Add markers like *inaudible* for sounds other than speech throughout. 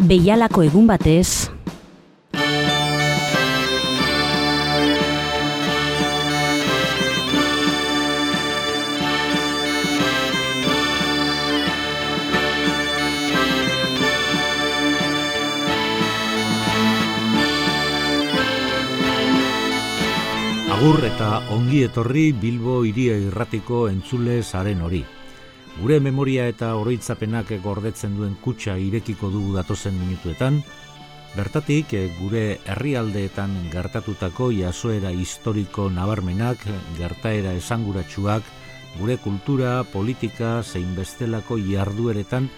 Beialako egun batez, Agur eta ongi etorri Bilbo iria irratiko entzule zaren hori. Gure memoria eta oroitzapenak gordetzen duen kutsa irekiko dugu datozen minutuetan, bertatik gure herrialdeetan gertatutako jasoera historiko nabarmenak, gertaera esanguratsuak, gure kultura, politika, zein bestelako jardueretan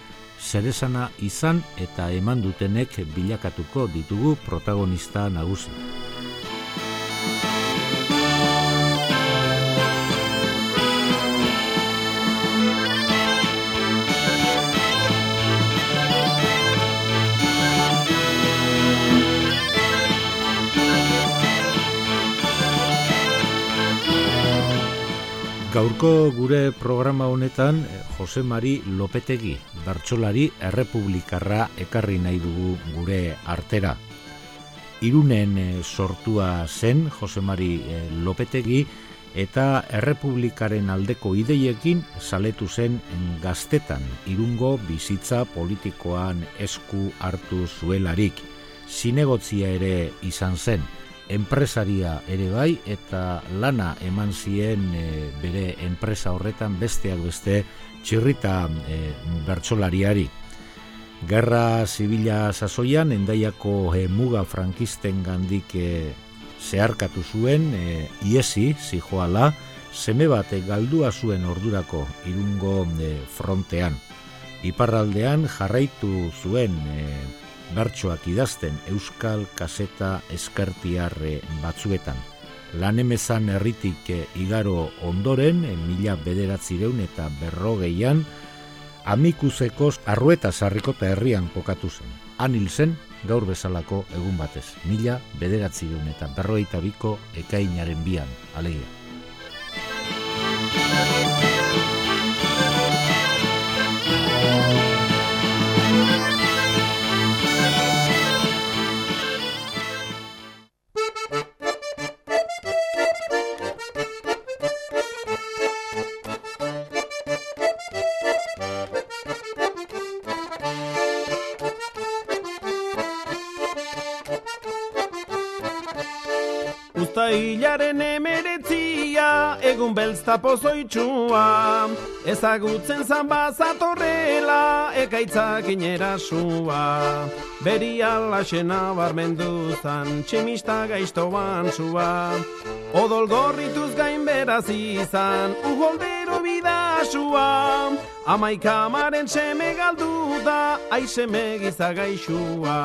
zeresana izan eta eman dutenek bilakatuko ditugu protagonista nagusi. Gaurko gure programa honetan eh, Jose Mari Lopetegi, bertsolari errepublikarra ekarri nahi dugu gure artera. Irunen eh, sortua zen Jose Mari eh, Lopetegi eta errepublikaren aldeko ideiekin saletu zen gaztetan irungo bizitza politikoan esku hartu zuelarik. Zinegotzia ere izan zen enpresaria ere bai eta lana eman zien e, bere enpresa horretan besteak beste txirrita e, bertsolariari. Gerra zibila sasoian endaiako e, muga frankisten gandik e, zeharkatu zuen e, iesi zijoala seme bat galdua zuen ordurako irungo e, frontean. Iparraldean jarraitu zuen e, bertsoak idazten euskal kaseta eskertiarre batzuetan. Lan emezan erritik eh, igaro ondoren, eh, mila bederatzireun eta berrogeian, amikuzeko arrueta sarrikota herrian kokatu zen. Anil zen, gaur bezalako egun batez, mila bederatzireun eta berrogeita biko ekainaren bian, alegia. Belzta pozoitxua. Ezagutzen zan bazatorrela, ekaitzak inera sua. Beri alaxena barmendu zan, tximista gaizto bantzua. Odol gorrituz gain beraz izan, uholdero bidasua. Amaika amaren seme galdu da, aizeme gizagaixua.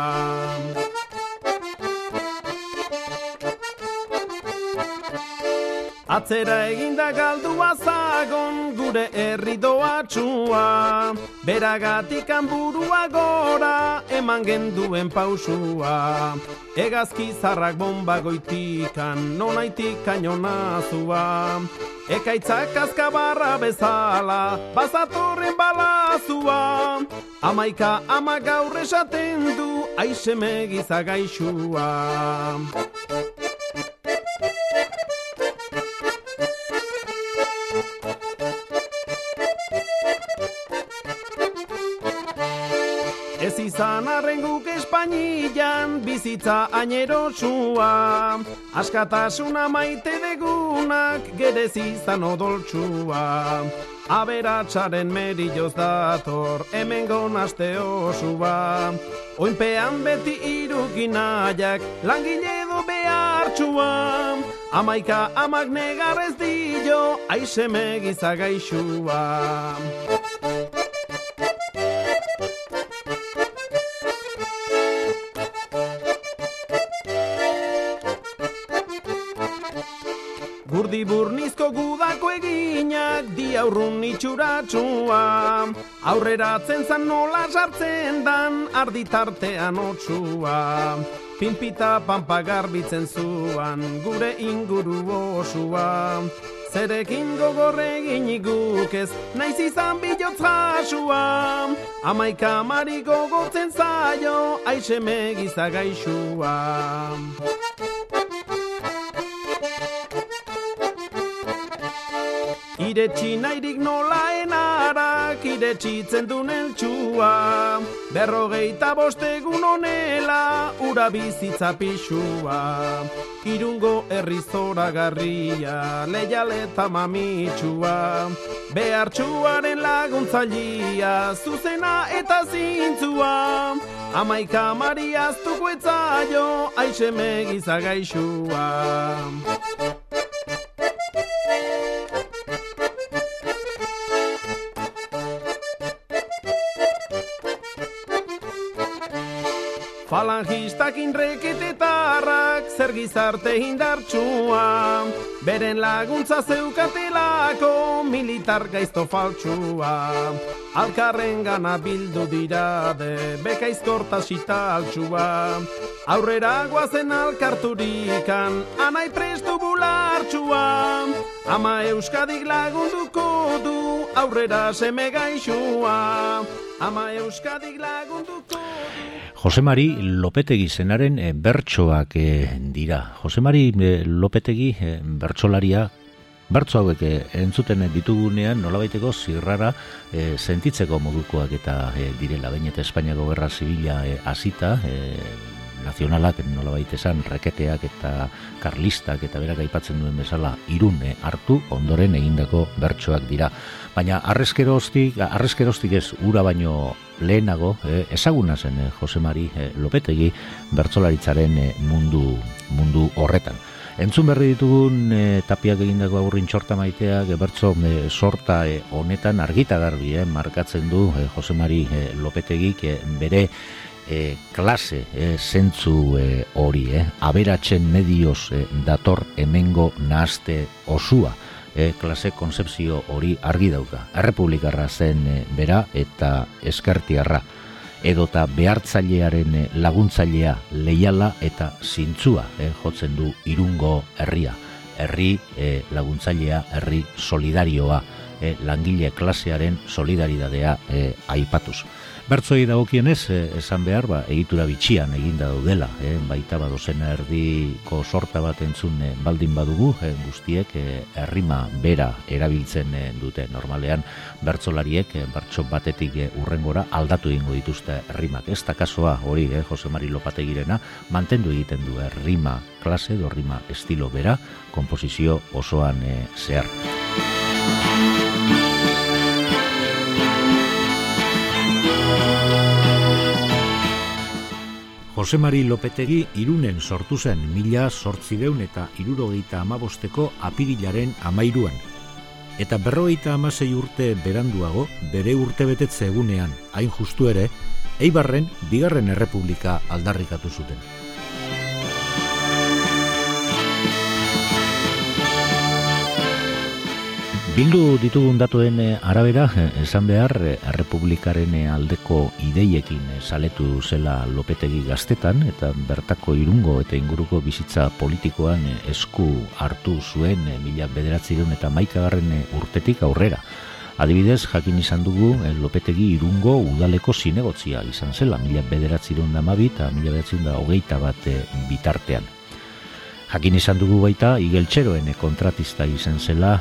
Atzera eginda galdua zagon gure herri doatxua Beragatik burua gora eman genduen pausua. Egazki zarrak bomba goitikan nonaitik kainona zua Ekaitzak azkabarra bezala bazatorren balazua. Amaika ama gaur esaten du aizeme gizagaixua guk Espainian bizitza ainerosua Askatasuna maite degunak gerez izan odoltsua Aberatxaren merilloz dator hemen gonazte osua. Oinpean beti irukinaiak langile edo behartxua Amaika amak negarrez dio aizeme gizagaixua burnizko gudako eginak di aurrun itxuratsua. Aurreratzen zan nola sartzen dan arditartean otsua. Pinpita pampa garbitzen zuan gure inguru osua. Zerekin gogorre guk ez, naiz izan bilotz jasua. Amaika mari gogotzen zaio, aixe megizagaixua Iretsi nahirik nola enarak iretsitzen duen eltsua Berrogeita bostegun onela ura bizitza pixua. Irungo errizora garria leialeta mamitsua. Behartxuaren laguntzalia zuzena eta zintzua. Amaika mariaztuko etzaio aixe megizagaixua Falangistak inreketetarrak zer gizarte indartsua. Beren laguntza zeukatelako militar gaizto faltsua. Alkarren gana bildu dira de bekaizkorta sita altsua. Aurrera guazen alkarturikan anai prestu bulartsua Ama euskadik lagunduko du aurrera seme gaixua. Ama euskadik lagunduko du Josemari Lopetegi zenaren e, bertsoak e, dira. Josemari e, Lopetegi e, bertsolaria bertso hauek e, entzuten ditugunean nolabaiteko zirrara e, sentitzeko modukoak eta e, direla bain eta Espainiako Gerra Zibila e, hasita e, nazionalak nolabait esan reketeak eta karlistak eta berak aipatzen duen bezala irune hartu ondoren egindako bertsoak dira. Baina arrezkeroztik, arrezkeroztik ez ura baino lehenago, eh, ezaguna zen eh, Jose Mari eh, Lopetegi bertzolaritzaren eh, mundu, mundu horretan. Entzun berri ditugun eh, tapiak egindako aurrin txorta maiteak, bertzo eh, sorta eh, honetan argita garbi eh, markatzen du eh, Jose Mari eh, Lopetegik eh, bere eh, klase eh, zentzu eh, hori, eh, aberatzen medioz eh, dator hemengo nahazte osua e, klase konzepzio hori argi dauka. Errepublikarra zen e, bera eta eskertiarra. Edota behartzailearen e, laguntzailea leiala eta zintzua e, jotzen du irungo herria. Herri e, laguntzailea, herri solidarioa, e, langile klasearen solidaridadea e, aipatuz. Bertzoi dagokienez, eh, esan behar, ba, egitura bitxian eginda daudela, eh, baita badozen erdiko sorta bat entzun eh, baldin badugu, eh, guztiek eh, errima bera erabiltzen eh, dute. Normalean, bertzolariek, eh, bertso batetik eh, urrengora aldatu egingo dituzte errimak. Ez da kasoa hori, eh, Jose Mari Lopategirena, mantendu egiten du errima klase, do rima estilo bera, komposizio osoan eh, zehar. Jose Mari Lopetegi irunen sortu zen mila sortzideun eta irurogeita amabosteko apirilaren amairuan. Eta berrogeita amasei urte beranduago, bere urte betetze egunean, hain justu ere, Eibarren bigarren errepublika aldarrikatu zuten. Bildu ditugun datuen eh, arabera, eh, esan behar, eh, Errepublikaren aldeko ideiekin saletu zela lopetegi gaztetan, eta bertako irungo eta inguruko bizitza politikoan esku hartu zuen mila bederatzireun eta maikagarren urtetik aurrera. Adibidez, jakin izan dugu, lopetegi irungo udaleko zinegotzia izan zela, mila bederatzireun da mabi eta mila bederatzireun da hogeita bat bitartean. Jakin izan dugu baita, igeltxeroen kontratista izan zela,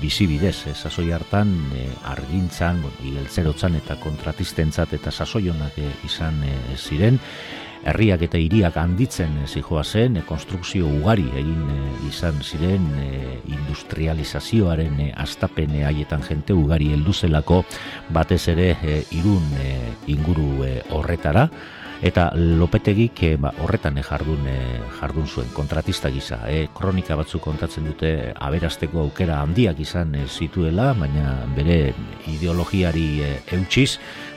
bizibidez, e, sasoi hartan e, argintzan, igeltzerotzan eta kontratistentzat eta sasoionak e, izan e, ziren, herriak eta hiriak handitzen zijoa zen, konstrukzio ugari egin izan ziren industrializazioaren astapene haietan jente ugari helduzelako batez ere irun inguru horretara, eta lopetegik e, ba, horretan e, jardun, e, jardun zuen kontratista gisa. E, kronika batzuk kontatzen dute aberasteko aukera handiak izan e, zituela, baina bere ideologiari e, eutxiz,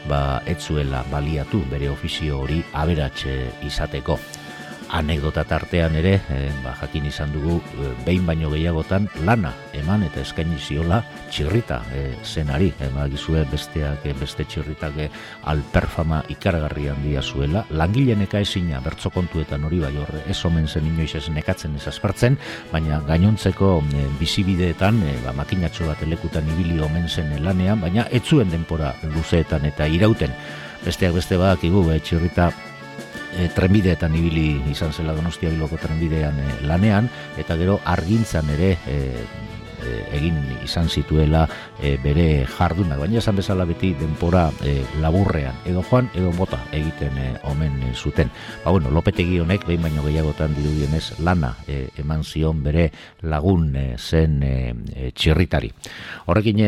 ba, etzuela baliatu bere ofizio hori aberatxe izateko. Anekdota tartean ere, e, ba, jakin izan dugu, e, behin baino gehiagotan lana eman eta eskaini ziola txirrita e, zenari. E, ba, gizue besteak, beste txirritak alperfama ikaragarri handia zuela. Langileneka ezina bertzo kontuetan hori bai horre, ez omen zen inoiz ez nekatzen ez aspartzen, baina gainontzeko e, bizibideetan, e, ba, makinatxo bat elekutan ibili omen zen lanean, baina etzuen denpora luzeetan eta irauten. Besteak beste badakigu, e, txirrita e, trenbideetan ibili izan zela Donostia biloko trenbidean e, lanean eta gero argintzan ere e, egin izan zituela e, bere jardunak, baina esan bezala beti denpora e, laburrean, edo joan, edo bota egiten e, omen zuten. Ba, bueno, lopetegi honek, behin baino gehiagotan dirudienez lana e, eman zion bere lagun zen txirritari. Horrekin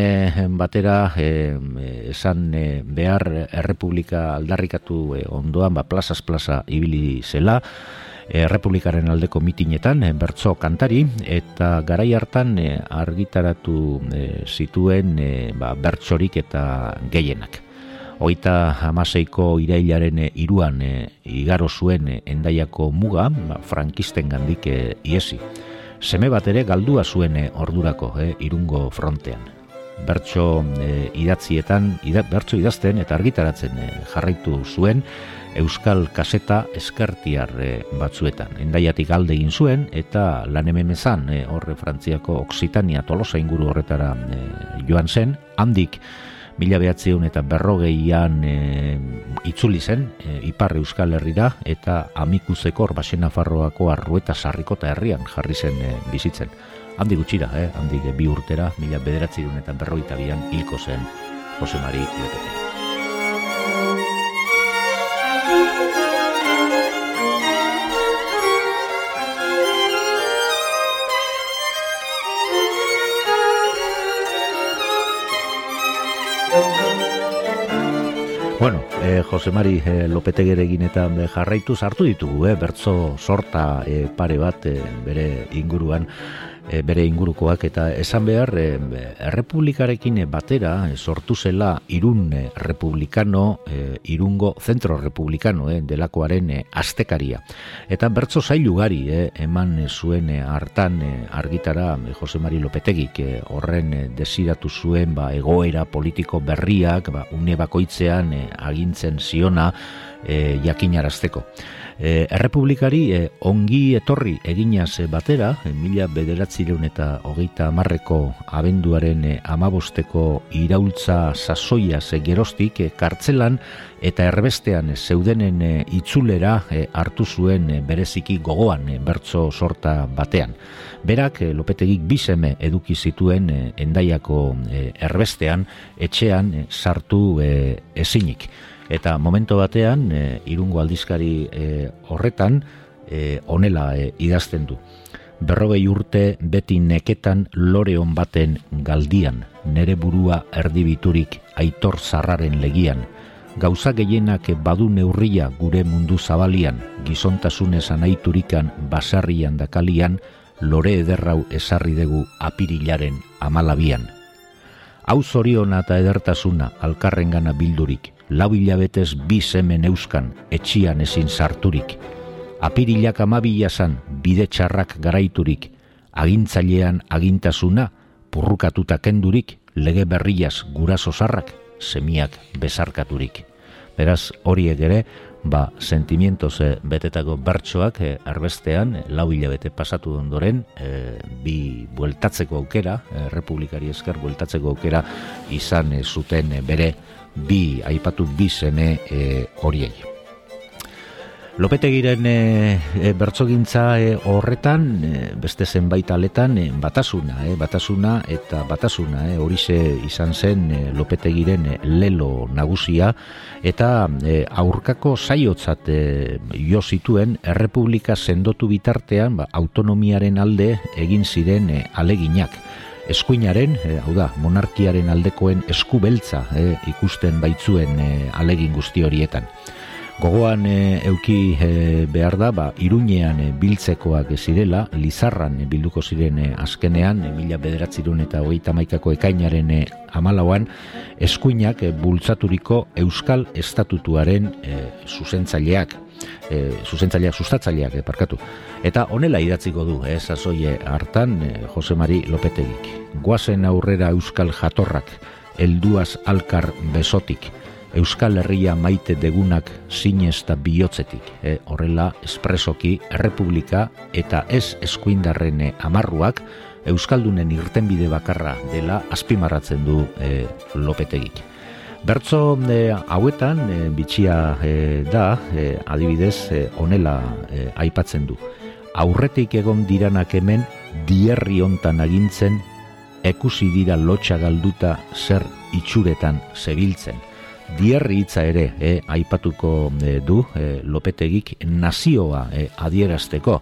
batera, esan behar errepublika aldarrikatu ondoan, ba, plazas plaza ibili zela, Republikaren aldeko mitinetan e, bertso kantari eta garai hartan e, argitaratu zituen ba, bertsorik eta gehienak. Oita amaseiko irailaren iruan e, igaro zuen endaiako muga, ba, frankisten gandik iesi. Seme bat ere galdua zuen ordurako e, irungo frontean. Bertso e, idatzietan, ida, bertso idazten eta argitaratzen e, jarraitu zuen, Euskal Kaseta eskartiar eh, batzuetan. Endaiatik alde egin zuen eta lan hemen ezan eh, horre Frantziako Oksitania tolosa inguru horretara eh, joan zen. Handik mila behatzeun eta berrogeian itzuli zen Ipar Euskal Herrira eta amikuzeko orbasena farroako arrueta sarrikota herrian jarri zen bizitzen. Handi gutxira, eh? handik bi urtera, mila bederatzi eta berroita bian hilko zen Jose Mari Lepete. Eh, Jose Mari eh, Lopetegere eta jarraitu hartu ditugu, eh, bertzo sorta eh, pare bat eh, bere inguruan e, bere ingurukoak eta esan behar e, errepublikarekin batera e, sortu zela irun republikano irungo zentro republikano e, delakoaren astekaria eta bertso zailugari e, eman zuen hartan argitara Jose Mari Lopetegik horren desiratu zuen ba, egoera politiko berriak ba, une bakoitzean agintzen ziona e, jakinarazteko. E, Errepublikari e, ongi etorri eginaz batera, e, mila bederatzireun eta hogeita amarreko abenduaren e, amabosteko iraultza sasoia ze gerostik e, kartzelan eta erbestean zeudenen e, itzulera e, hartu zuen e, bereziki gogoan e, bertso sorta batean. Berak e, lopetegik bizeme eduki zituen e, endaiako e, erbestean etxean e, sartu e, ezinik eta momento batean e, irungo aldizkari e, horretan e, onela e, idazten du. Berrogei urte beti neketan loreon baten galdian, nere burua erdibiturik aitor zarraren legian, gauza gehienak badu neurria gure mundu zabalian, gizontasunez anaiturikan basarrian dakalian, lore ederrau esarri dugu apirilaren amalabian. Hau zoriona eta edertasuna alkarrengana bildurik, lau hilabetez bi semen euskan, etxian ezin sarturik. Apirilak amabila zan, bide txarrak garaiturik, agintzailean agintasuna, purrukatuta kendurik, lege berriaz guraso zarrak, semiak besarkaturik. Beraz, horiek ere, ba, sentimientos e, betetako bertsoak e, arbestean, e, lau hilabete pasatu ondoren, e, bi bueltatzeko aukera, e, republikari esker bueltatzeko aukera, izan e, zuten bere bi aipatu bi seme e, horiei. Lopetegiren e, e, bertsogintza e, horretan e, beste zenbait aletan e, batasuna, e, batasuna eta batasuna e, horixe izan zen e, Lopetegiren e, lelo nagusia eta e, aurkako saiotzat e, jo zituen errepublika sendotu bitartean ba, autonomiaren alde egin ziren e, aleginak eskuinaren, e, hau da, monarkiaren aldekoen eskubeltza e, ikusten baitzuen e, alegin guzti horietan. Gogoan e, euki e, behar da, ba, iruñean e, biltzekoak zirela, lizarran e, bilduko ziren e, azkenean, e, mila bederatzirun eta hogeita maikako ekainaren e, amalauan, eskuinak bultzaturiko euskal estatutuaren e, zuzentzaileak. E, zuzentzaileak, sustatzaileak, e, parkatu. Eta honela idatziko du, e, sasoie hartan, e, Jose Mari Lopetegik. Guazen aurrera euskal jatorrak, elduaz alkar besotik, Euskal Herria maite degunak zinez bihotzetik. E, horrela, espresoki, errepublika eta ez eskuindarren amarruak, Euskaldunen irtenbide bakarra dela azpimarratzen du e, lopetegik. Bertzo e, hauetan, e, bitxia e, da, e, adibidez, e, onela e, aipatzen du. Aurretik egon diranak hemen, dierri hontan agintzen, ekusi dira lotxa galduta zer itxuretan zebiltzen. Dierri hitza ere e, aipatuko du e, lopetegik nazioa e, adierazteko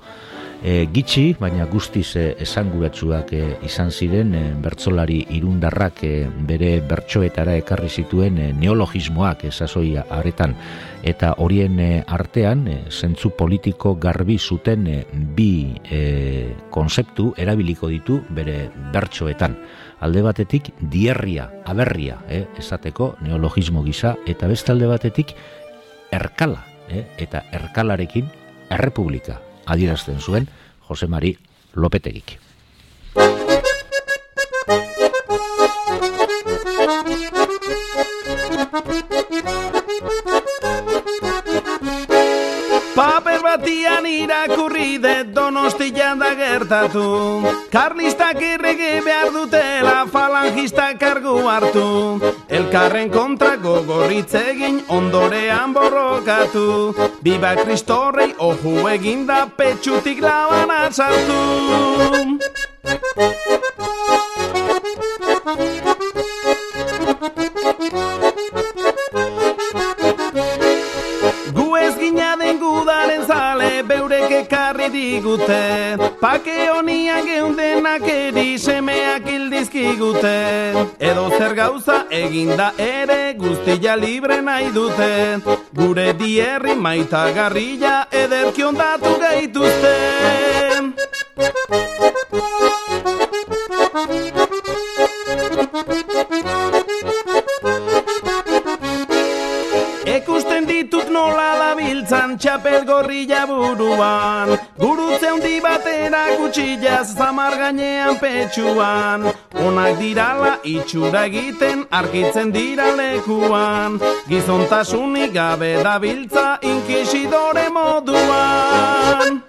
e, gitxi, baina guztiz e, esanguratsuak e, izan ziren e, bertsolari irundarrak e, bere bertsoetara ekarri zituen e, neologismoak esasoi aretan eta horien e, artean e, zentzu politiko garbi zuten e, bi e, konzeptu erabiliko ditu bere bertsoetan. Alde batetik dierria, aberria, eh, esateko neologismo gisa, eta beste alde batetik erkala, eh, eta erkalarekin errepublika, adierazten zuen Jose Mari Lopetegik. Batian irakurri de donostia da gertatu. Karlistak errege behar dutela falangista kargu hartu. Elkarren kontra gogorritzegin ondorean borrokatu. Biba kristorrei ohu eginda petxutik laban atzartu digute Pake honian geundenak eri semeak ildizkigute Edo zer gauza eginda ere guztia libre nahi dute. Gure dierri maita garrila ederkion datu gaituzte txapel gorrilla buruan. Gurutze handi batera kutsillaz zamar gainean petxuan. Onak dirala itxura egiten arkitzen dira lekuan. Gizontasunik gabe dabiltza inkisidore moduan.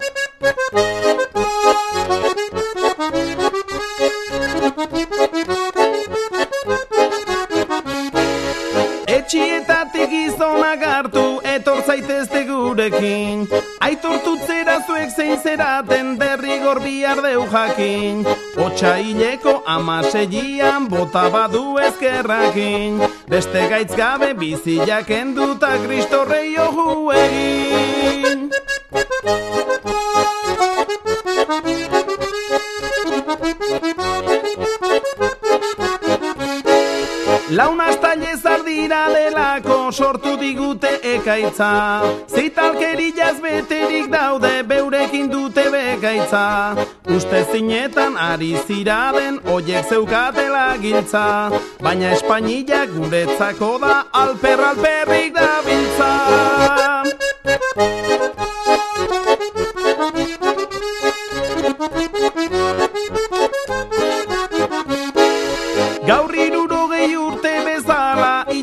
Etxietatik gizonak hartu etor zaitezte gurekin Aitortutzera zuek zein zeraten derrigor bihar deu jakin. Otsa hileko amasegian bota badu ezkerrakin. Beste gaitz gabe biziak enduta kristorrei ohu sortu digute ekaitza. Zitalkerilaz beterik daude beurekin dute bekaitza. Uste zinetan ari ziraden oiek zeukatela giltza. Baina Espainila guretzako da alper alperrik da biltza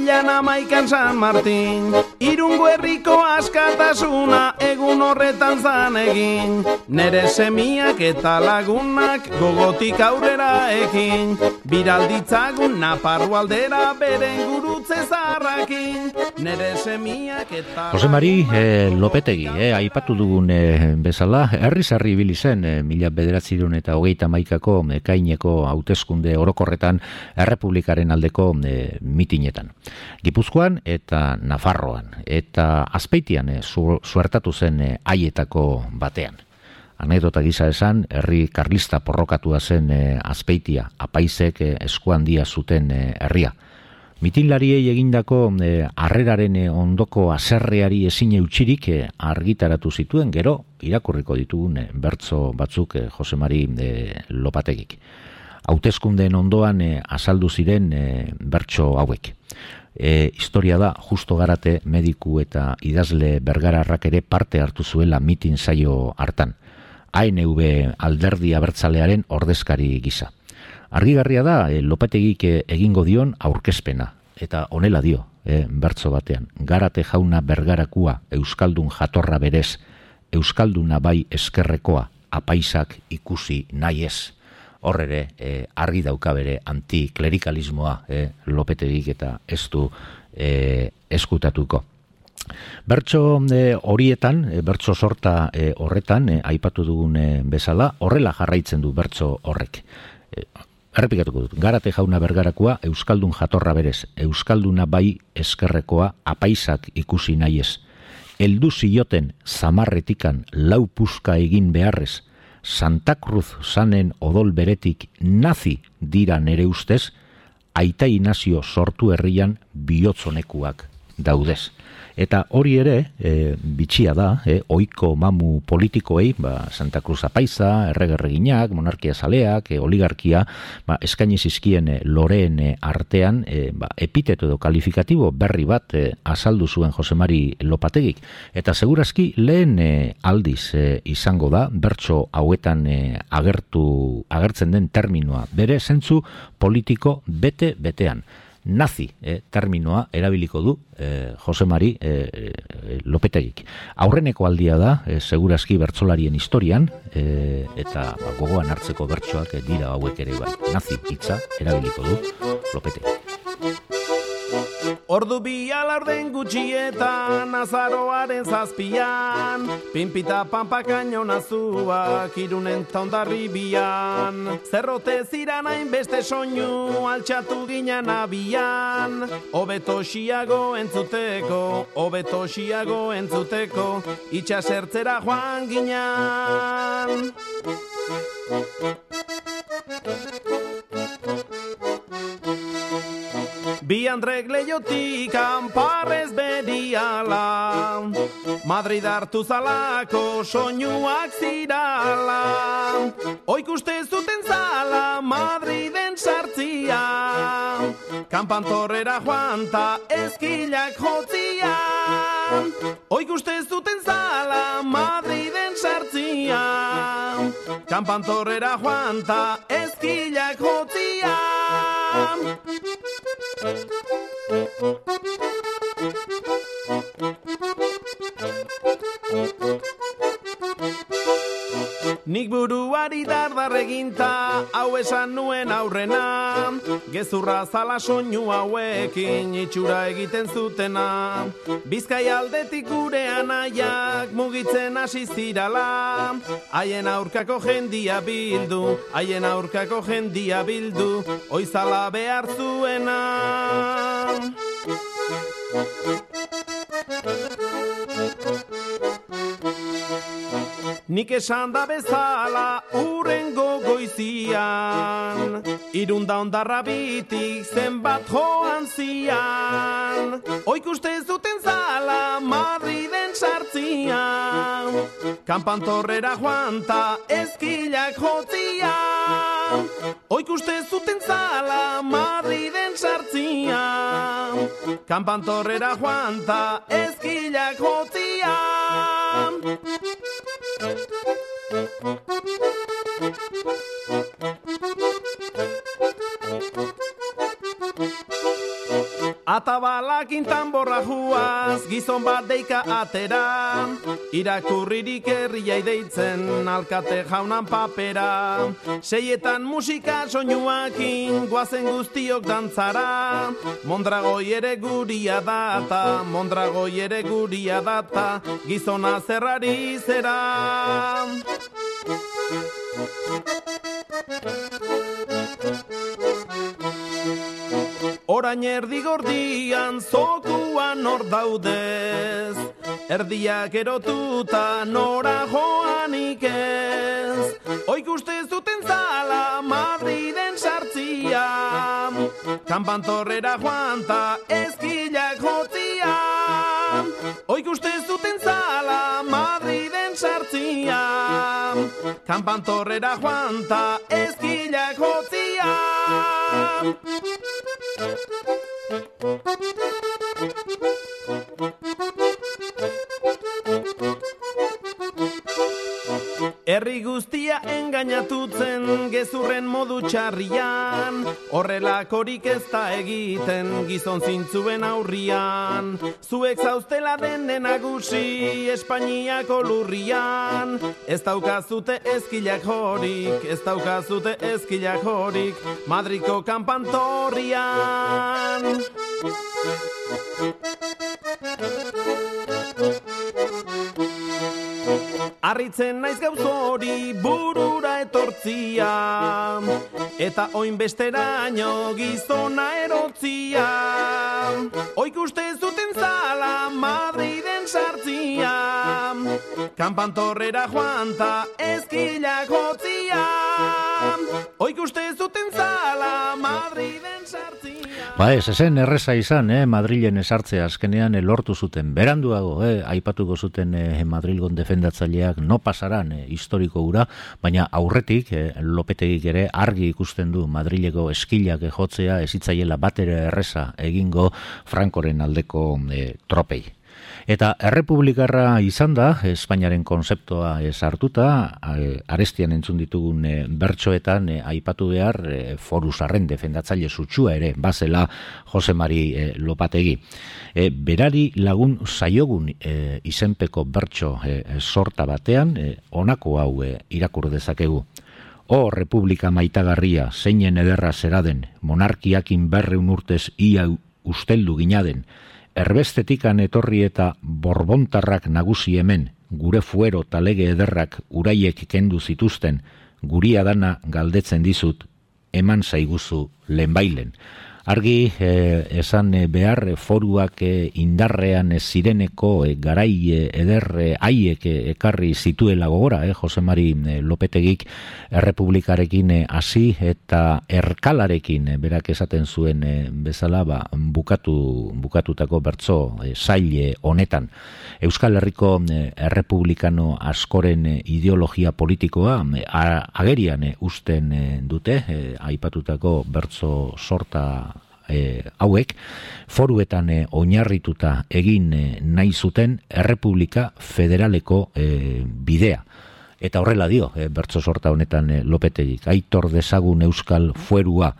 bezala amaikan San Martin. Irungo herriko askatasuna egun horretan zan egin. Nere semiak eta lagunak gogotik aurrera ekin Biralditzagun naparru aldera beren gurutze zarrakin. Nere semiak eta Jose Mari eh, Lopetegi, eh, aipatu dugun eh, bezala Herri zarri bilizen, eh, mila bederatzirun eta hogeita maikako eh, kaineko hauteskunde orokorretan Errepublikaren aldeko eh, mitinetan Gipuzkoan eta Nafarroan eta Azpeitian e, suertatu zen e, aietako batean. Anedota gisa esan, herri karlista porrokatua zen e, Azpeitia, apaizek e, eskuandia zuten e, herria. Mitinlariei egindako e, arreraren ondoko aserreari ezin eutxirik e, argitaratu zituen, gero irakurriko ditugun e, bertzo batzuk e, Josemari e, Lopategik. hauteskundeen ondoan e, azaldu ziren e, bertso hauek. E, historia da, justo garate mediku eta idazle bergararrak ere parte hartu zuela mitin zaio hartan. ANV alderdi abertzalearen ordezkari gisa. Argigarria da, e, lopetegik egingo dion aurkezpena, eta honela dio, e, bertso batean, garate jauna bergarakua, euskaldun jatorra berez, euskalduna bai eskerrekoa, apaisak ikusi nahi ez hor ere e, argi dauka bere antiklerikalismoa e, lopetedik eta ez du e, eskutatuko. Bertso e, horietan, e, bertso sorta e, horretan, e, aipatu dugun e, bezala, horrela jarraitzen du bertso horrek. E, errepikatuko dut, garate jauna bergarakoa, Euskaldun jatorra berez, Euskalduna bai eskerrekoa, apaisak ikusi nahi ez. Eldu zioten zamarretikan lau puska egin beharrez, Santa Cruz sanen odol beretik nazi dira nere ustez, aita inazio sortu herrian bihotzonekuak daudez. Eta hori ere, e, bitxia da, e, oiko mamu politikoei, ba, Santa Cruz apaiza, erregerreginak, monarkia zaleak, e, oligarkia, ba, eskaini zizkien e, loreen e, artean, e, ba, epiteto edo kalifikatibo berri bat e, azaldu zuen Josemari Lopategik. Eta segurazki lehen e, aldiz e, izango da, bertso hauetan e, agertu, agertzen den terminoa, bere zentzu politiko bete-betean nazi eh, terminoa erabiliko du eh, Jose Mari eh, Lopetegik. Aurreneko aldia da, eh, segurazki bertsolarien historian, eh, eta ba, gogoan hartzeko bertsoak dira hauek ere bai. Nazi hitza erabiliko du Lopetegik. Ordu bi alarden gutxietan, azaroaren zazpian, pinpita pampakaino nazuak, irunen taundarri bian. Zerrote ziran hain beste soinu, altxatu ginen abian, obeto xiago entzuteko, obeto xiago entzuteko, itxasertzera joan ginen. Bi Andrek leiotik anparrez bediala Madrid hartu zalako soinuak zirala Oik uste zuten zala Madriden sartzia Kampantorrera joan ta eskilak jotzia. Oik uste zuten zala Madriden sartzia Kampantorrera joan ta eskilak jotzia Thank you. Nik buruari dardar eginta, hau esan nuen aurrena. Gezurra zala soinu hauekin itxura egiten zutena. Bizkai aldetik gure anaiak mugitzen hasi zirala. Haien aurkako jendia bildu, haien aurkako jendia bildu Oizala behar zuena Nik esan da bezala uren gogoizian Irunda ondarra bitik zenbat joan zian. Oik uste zuten zala Madriden sartzian. Kampantorrera joan ta eskilak jotzian Oik uste zuten zala Madriden sartzian. Kampantorrera joan ta eskilak jotzian Thank you. Intan borra juaz, gizon bat deika atera. Irakurririk herriai deitzen, alkate jaunan papera. Seietan musika soinuakin, guazen guztiok dantzara. Mondragoi ere guria data, mondragoi ere guria data Gizona zerrari zera Orain erdi gordian zokuan hor daudez. Erdiak erotuta nora joanik ez. Oik uste zuten zala Madriden sartzia Kampantorrera joan ta eskilak jotzia Oik uste zuten zala Madriden sartzia Kampantorrera joan ta ezkilak Thank you. Herri guztia engainatutzen gezurren modu txarrian. Horrelakorik ez da egiten gizon zintzuen aurrian. Zuek zauztela den denagusi Espainiako lurrian. Ez daukazute ezkilak horik, ez daukazute ezkilak horik Madriko kampantorrian Arritzen naiz gauz hori burura etortzia. Eta oin besteraino gizona erotzia. Oik uste zuten zala Madriden sartzia Kampantorrera joan ta ezkilak hotzia Oik uste zuten zala Madriden sartzia Ba ez, esen erreza izan, eh, Madrilen esartzea azkenean lortu zuten. Beranduago, eh, aipatuko zuten eh, Madrilgon defendatzaileak no pasaran eh, historiko gura, baina aurretik, eh, lopetegik ere argi ikusten du Madrileko eskilak jotzea ezitzaiela batera erreza egingo Frankoren aldeko eh, tropei. Eta errepublikarra izan da, Espainiaren konzeptoa hartuta, arestian entzun ditugun e, bertsoetan e, aipatu behar foru zarren defendatzaile sutsua ere, bazela Jose Mari Lopategi. Berari lagun saiogun e, izenpeko bertso sorta batean, e, onako hau irakur dezakegu. O Republika maitagarria, zeinen ederra zeraden, monarkiakin berreun urtez ia usteldu ginaden, erbestetikan etorri eta borbontarrak nagusi hemen, gure fuero talege ederrak uraiek kendu zituzten, guria dana galdetzen dizut, eman zaiguzu lehenbailen. Argi eh, esan eh, behar eh, foruak eh, indarrean eh, zireneko eh, garai ederre haiek ekarri zituela gogora, eh, Jose Mari Lopetegik errepublikarekin hasi eta erkalarekin berak esaten zuen bezala ba, bukatu, bukatutako bertso zaile honetan. Euskal Herriko errepublikano askoren ideologia politikoa agerian usten dute, aipatutako bertso sorta e, hauek foruetan e, oinarrituta egin e, nahi zuten errepublika federaleko e, bidea. Eta horrela dio e, bertso sorta honetan e, lopetegik. Aitor dezagun euskal fuerua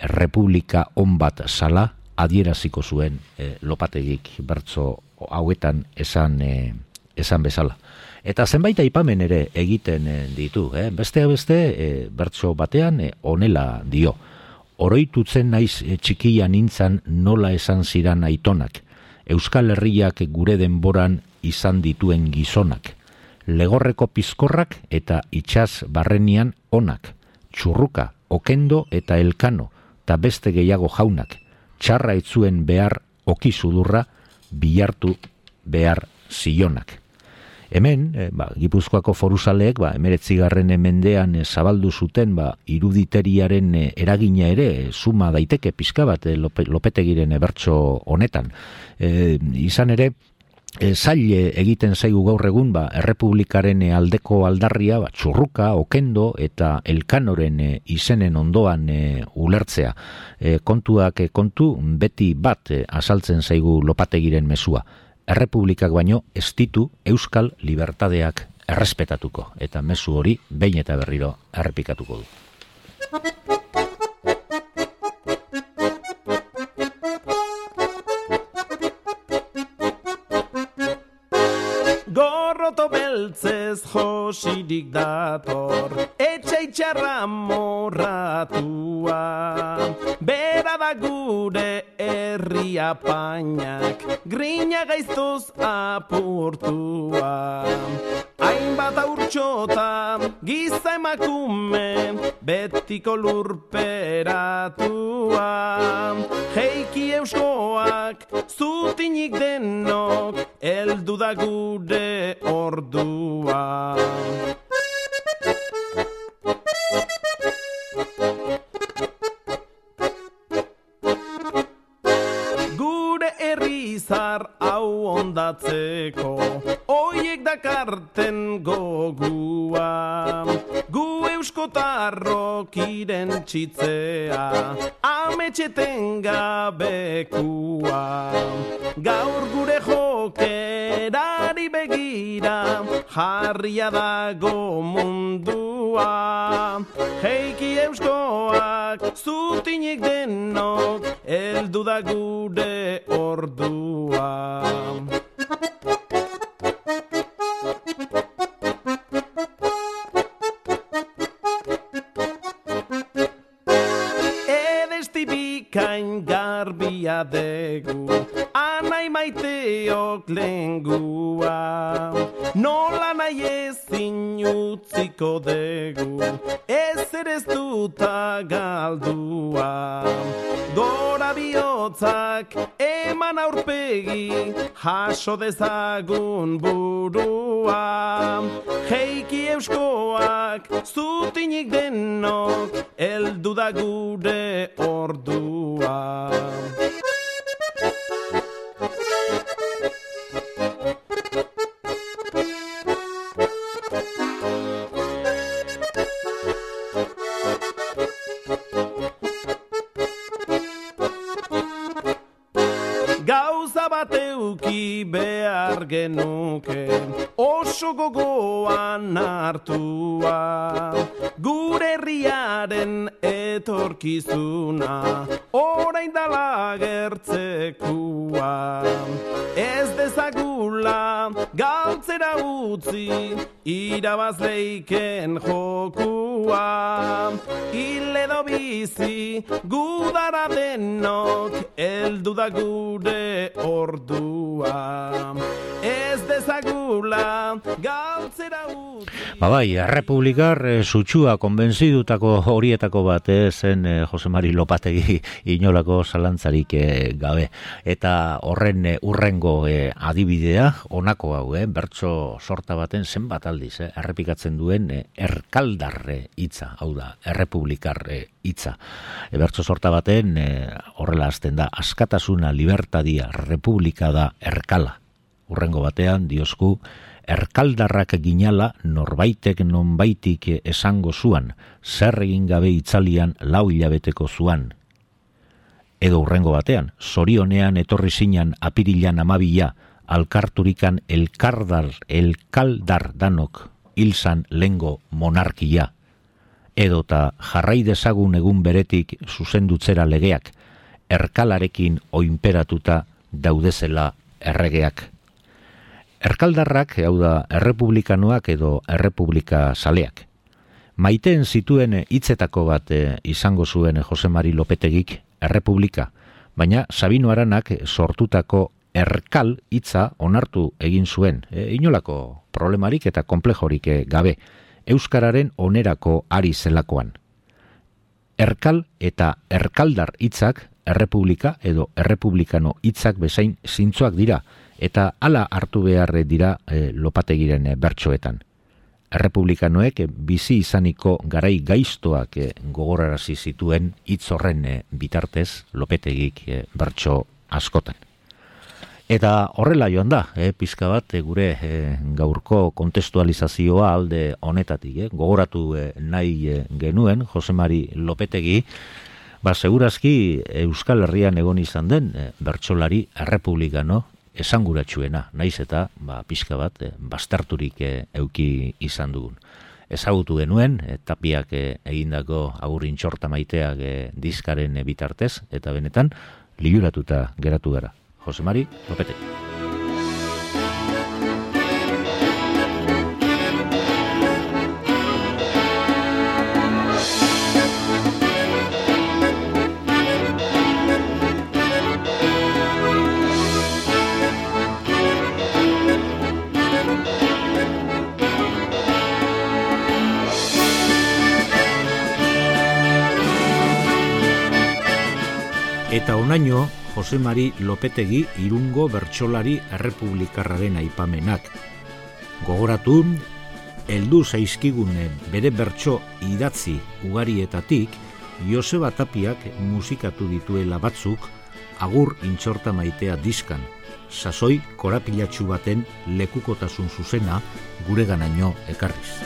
errepublika on bat sala adieraziko zuen e, lopategik bertso hauetan esan e, esan bezala. Eta zenbait aipamen ere egiten ditu, eh? beste beste e, bertso batean onela dio oroitutzen naiz e, txikia nintzan nola esan ziran aitonak, Euskal Herriak gure denboran izan dituen gizonak, legorreko pizkorrak eta itxaz barrenian onak, txurruka, okendo eta elkano, eta beste gehiago jaunak, txarra itzuen behar okizudurra, bihartu behar zionak. Hemen, e, ba, Gipuzkoako foruzaleek, ba, emeretzi garren emendean e, zabaldu zuten, ba, iruditeriaren e, eragina ere, suma daiteke pizka bat, e, lope, lopetegiren ebertso honetan. E, izan ere, e, zaile egiten zaigu gaur egun, ba, errepublikaren aldeko aldarria, ba, txurruka, okendo eta elkanoren e, izenen ondoan e, ulertzea. E, kontuak kontu, beti bat azaltzen zaigu lopategiren mesua errepublikak baino ez ditu euskal libertadeak errespetatuko eta mezu hori behin eta berriro errepikatuko du. Gorroto beltzez josirik dator Etxe itxarra morratua Bera da gure herri apainak Grina gaiztuz apurtua Hainbat aurtxota giza emakume Betiko lurperatua. Heiki euskoak zutinik denok Eldu da gure ordua izar hau ondatzeko. Oiek dakarten gogua Gu euskotarrok iren txitzea Ametxeten gabekua. Gaur gure jokerari begira Jarria dago mundua Heiki euskoak zutinik denok Eldu da gure ordua. Bikain garbia degu Anai maiteok lengua utziko degu Ez ere ez duta galdua Gora bihotzak eman aurpegi Haso dezagun burua. Heiki euskoak zutinik denok Eldu da gure ordua genuke oso gogoan hartua Gure herriaren etorkizuna orain dala gertzekua Ez dezagula galtzera utzi irabazleiken jokua bizi gudara denok eldu da gure ordua Ez dezagula galtzera utzi Ba bai, Errepublikar e, sutsua konbentzidutako horietako bat eh, zen e, Jose Mari Lopategi *laughs* inolako zalantzarik e, gabe. Eta horren e, urrengo e, adibidea, honako hau, e, bertso sorta baten zenbat aldiz, e, errepikatzen duen e, erkaldarre hitza, hau da, Errepublikarre hitza. E, bertso sorta baten e, horrela hasten da, askatasuna, libertadia, republika da, erkala. Urrengo batean, diosku, erkaldarrak ginala norbaitek nonbaitik esango zuan, zer egin gabe itzalian lau hilabeteko zuan. Edo urrengo batean, zorionean etorri zinan apirilan amabila, alkarturikan elkardar, elkaldar danok, hilzan lengo monarkia. Edo ta jarrai dezagun egun beretik zuzendutzera legeak, erkalarekin oinperatuta daudezela erregeak. Erkaldarrak, hau da, errepublikanoak edo errepublika saleak. Maiteen zituen hitzetako bat e, izango zuen Jose Mari Lopetegik errepublika, baina Sabino Aranak sortutako erkal hitza onartu egin zuen, e, inolako problemarik eta komplejorik e, gabe, Euskararen onerako ari zelakoan. Erkal eta erkaldar hitzak errepublika edo errepublikano hitzak bezain zintzoak dira, eta hala hartu behar dira e, lopategiren e, bertsoetan. Errepublikanoek e, bizi izaniko garai gaiztoak e, gogorarazi zituen hitz horren e, bitartez lopetegik e, bertso askotan. Eta horrela joan da, e, pizka bat e, gure e, gaurko kontestualizazioa alde honetatik, e, gogoratu e, nahi genuen Josemari Lopetegi, ba segurazki Euskal Herrian egon izan den e, bertsolari errepublikano esanguratsuena, naiz eta ba, pixka bat e, bastarturik e, euki izan dugun. Ezagutu genuen, e, tapiak egindako aurrin txorta maiteak diskaren bitartez, eta benetan, liuratuta geratu gara. Jose Mari, Lopete. Eta onaino, Jose Mari Lopetegi irungo bertsolari errepublikarraren aipamenak. Gogoratu, heldu zaizkigune bere bertso idatzi ugarietatik, Joseba Tapiak musikatu dituela batzuk, agur intxorta maitea diskan, sasoi korapilatxu baten lekukotasun zuzena gure ganaino ekarriz.